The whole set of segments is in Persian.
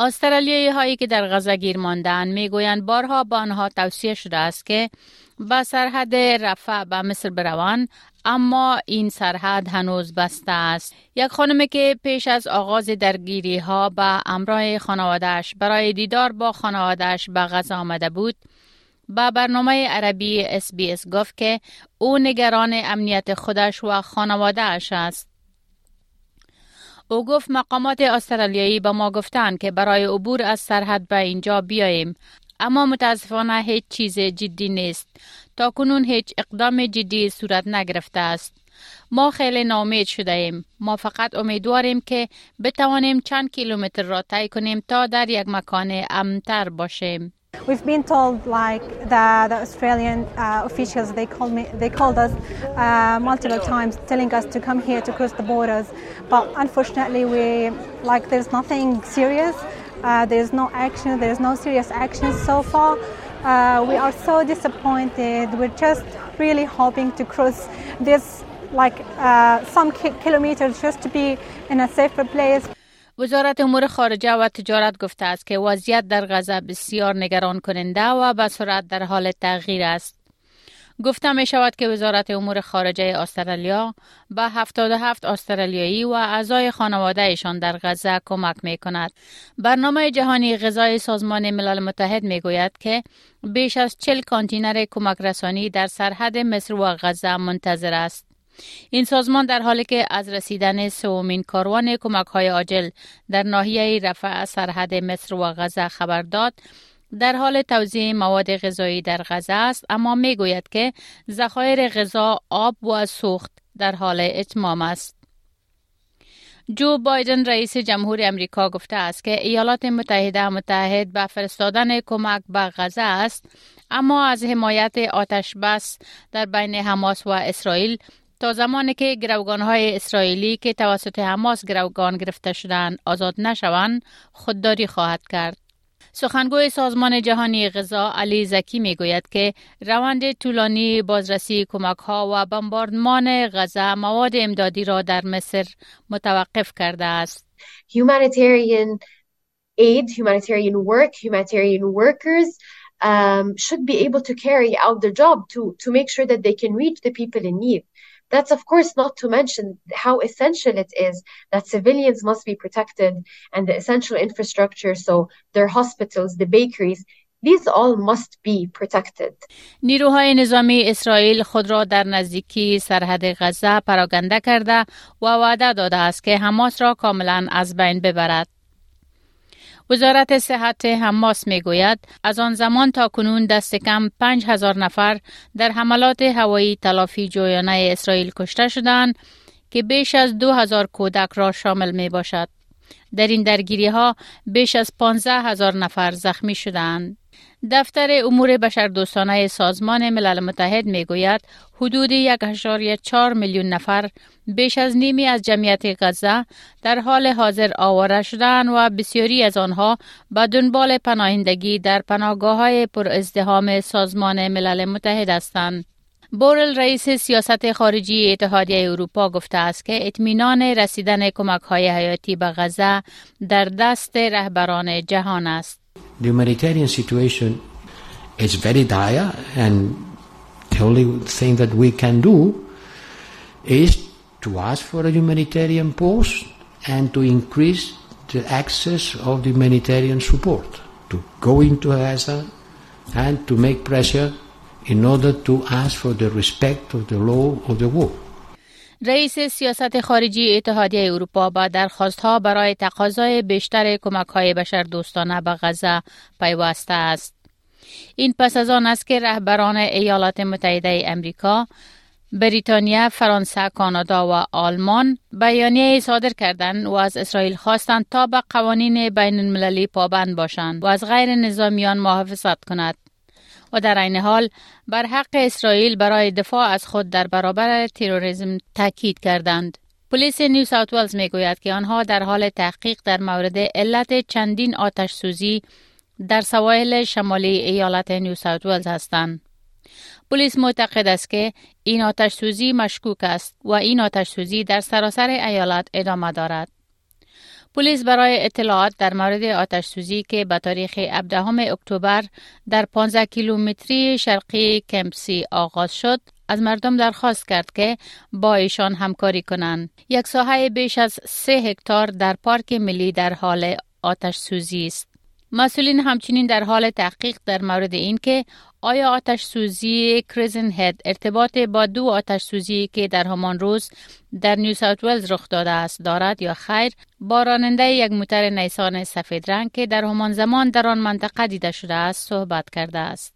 استرالیایی هایی که در غزه گیر ماندن می‌گویند بارها با آنها توصیه شده است که به سرحد رفح به مصر بروند اما این سرحد هنوز بسته است. یک خانمی که پیش از آغاز درگیری ها به همرای خانوادهش برای دیدار با خانوادهش به غزه آمده بود با برنامه عربی SBS گفت که او نگران امنیت خودش و خانوادهش است. او گفت مقامات استرالیایی به ما گفتند که برای عبور از سرحد به اینجا بیاییم. اما متاسفانه هیچ چیز جدی نیست. تا کنون هیچ اقدام جدی صورت نگرفته است. ما خیلی ناامید شده ایم ما فقط امیدواریم که بتوانیم چند کیلومتر را طی کنیم تا در یک مکان امنتر باشیم. We've been told, like the, the Australian uh, officials, they called me, they called us uh, multiple times, telling us to come here to cross the borders. But unfortunately, we like there's nothing serious. Uh, there's no action. There's no serious action so far. Uh, we are so disappointed. We're just really hoping to cross this like uh, some ki kilometers just to be in a safer place. وزارت امور خارجه و تجارت گفته است که وضعیت در غزه بسیار نگران کننده و به سرعت در حال تغییر است. گفته می شود که وزارت امور خارجه استرالیا به 77 استرالیایی و اعضای خانوادهشان در غزه کمک می کند. برنامه جهانی غذای سازمان ملل متحد می گوید که بیش از 40 کانتینر کمک رسانی در سرحد مصر و غزه منتظر است. این سازمان در حالی که از رسیدن سومین کاروان کمک های عاجل در ناحیه رفع سرحد مصر و غزه خبر داد در حال توزیع مواد غذایی در غزه است اما می گوید که ذخایر غذا آب و سوخت در حال اتمام است. جو بایدن رئیس جمهور امریکا گفته است که ایالات متحده متحد به فرستادن کمک به غزه است اما از حمایت آتش بس در بین حماس و اسرائیل تا زمانی که گروگان های اسرائیلی که توسط حماس گروگان گرفته شدند آزاد نشوند خودداری خواهد کرد. سخنگوی سازمان جهانی غذا علی زکی می گوید که روند طولانی بازرسی کمک ها و بمباردمان غذا مواد امدادی را در مصر متوقف کرده است. Humanitarian aid, humanitarian work, humanitarian workers um, should be able to carry out their job to, to make sure that they can reach the people in need. That's of course not to mention how essential it is that civilians must be protected and the essential infrastructure, so their hospitals, the bakeries, these all must be protected. نیروهای نظامی اسرائیل خود را در نزدیکی سرحد غزه پراگنده کرده و وعده داده است که حماس را کاملا از بین ببرد. وزارت صحت حماس می گوید از آن زمان تا کنون دست کم 5000 نفر در حملات هوایی تلافی جویانه اسرائیل کشته شدند که بیش از 2000 کودک را شامل می باشد. در این درگیری ها بیش از 15 هزار نفر زخمی شدند. دفتر امور بشردوستانه سازمان ملل متحد می گوید حدود 1.4 میلیون نفر بیش از نیمی از جمعیت غزه در حال حاضر آواره شدن و بسیاری از آنها به دنبال پناهندگی در پناهگاه های پر ازدهام سازمان ملل متحد هستند. بورل رئیس سیاست خارجی اتحادیه اروپا گفته است که اطمینان رسیدن کمک های حیاتی به غزه در دست رهبران جهان است. The humanitarian situation is very dire and the only thing that we can do is to ask for a humanitarian pause and to increase the access of the humanitarian support to go into Gaza and to make pressure in order to ask for the respect of the law of the war. رئیس سیاست خارجی اتحادیه اروپا با درخواست ها برای تقاضای بیشتر کمک های بشر دوستانه به غزه پیوسته است. این پس از آن است که رهبران ایالات متحده امریکا، بریتانیا، فرانسه، کانادا و آلمان بیانیه صادر کردند و از اسرائیل خواستند تا به قوانین بین المللی پابند باشند و از غیر نظامیان محافظت کند. و در این حال بر حق اسرائیل برای دفاع از خود در برابر تروریسم تاکید کردند. پلیس نیو ساوت ولز می گوید که آنها در حال تحقیق در مورد علت چندین آتش سوزی در سواحل شمالی ایالت نیو ساوت ولز هستند. پلیس معتقد است که این آتش سوزی مشکوک است و این آتش سوزی در سراسر ایالت ادامه دارد. پلیس برای اطلاعات در مورد آتش سوزی که به تاریخ 17 اکتبر در 15 کیلومتری شرقی کمپسی آغاز شد از مردم درخواست کرد که با ایشان همکاری کنند. یک ساحه بیش از سه هکتار در پارک ملی در حال آتش سوزی است. مسئولین همچنین در حال تحقیق در مورد این که آیا آتش سوزی کریزن هد ارتباط با دو آتش سوزی که در همان روز در نیو ساوت ولز رخ داده است دارد یا خیر؟ با راننده یک موتر نیسان سفید رنگ که در همان زمان در آن منطقه دیده شده است صحبت کرده است.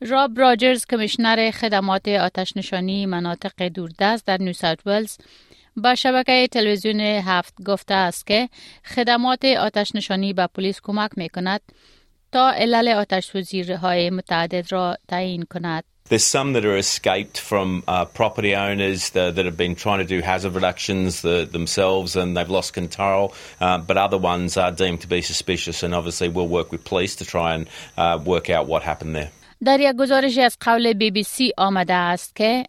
راب راجرز کمیشنر خدمات آتش نشانی مناطق دوردست در نیو ساوت ولز با شبکه تلویزیون هفت گفته است که خدمات آتش نشانی به پلیس کمک می کند تا علل آتش سوزی های متعدد را تعیین کند. There's some that are escaped from uh, property owners that, that, have been trying to do hazard reductions the, themselves and they've lost control, uh, but other ones are deemed to be suspicious and obviously we'll work with police to try and uh, work out what happened there. در یک گزارشی از قول بی بی سی آمده است که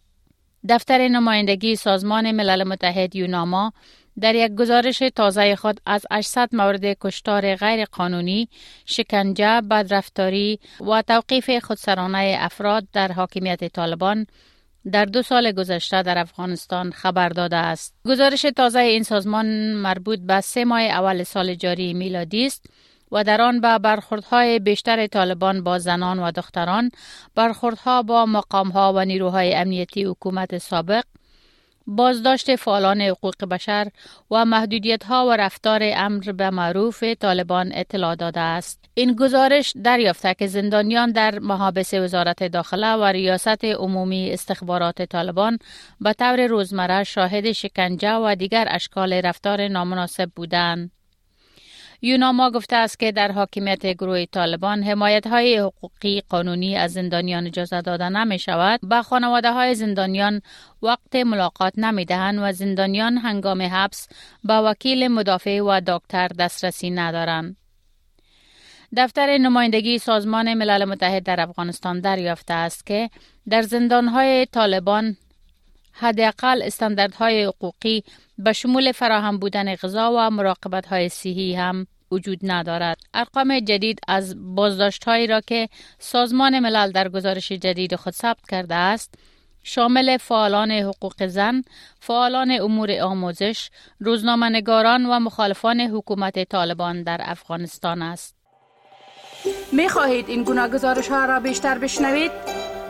دفتر نمایندگی سازمان ملل متحد یوناما در یک گزارش تازه خود از 800 مورد کشتار غیر قانونی، شکنجه، بدرفتاری و توقیف خودسرانه افراد در حاکمیت طالبان در دو سال گذشته در افغانستان خبر داده است. گزارش تازه این سازمان مربوط به سه ماه اول سال جاری میلادی است و در آن به برخوردهای بیشتر طالبان با زنان و دختران، برخوردها با مقامها و نیروهای امنیتی حکومت سابق، بازداشت فعالان حقوق بشر و محدودیت ها و رفتار امر به معروف طالبان اطلاع داده است. این گزارش دریافته که زندانیان در محابس وزارت داخله و ریاست عمومی استخبارات طالبان به طور روزمره شاهد شکنجه و دیگر اشکال رفتار نامناسب بودند. یوناما گفته است که در حاکمیت گروه طالبان حمایت های حقوقی قانونی از زندانیان اجازه داده نمی شود به خانواده های زندانیان وقت ملاقات نمی دهند و زندانیان هنگام حبس به وکیل مدافع و دکتر دسترسی ندارند. دفتر نمایندگی سازمان ملل متحد در افغانستان دریافته است که در زندانهای طالبان حداقل استانداردهای حقوقی به شمول فراهم بودن غذا و مراقبت های صحی هم وجود ندارد. ارقام جدید از بازداشت هایی را که سازمان ملل در گزارش جدید خود ثبت کرده است شامل فعالان حقوق زن، فعالان امور آموزش، روزنامه‌نگاران و مخالفان حکومت طالبان در افغانستان است. می خواهید این گونه گزارش ها را بیشتر بشنوید؟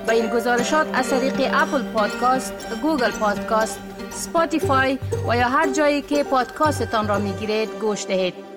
با این گزارشات از طریق Apple Podcast، Google Podcast، Spotify و یا هر جایی که پادکاستتان را می گیرید گوش دهید.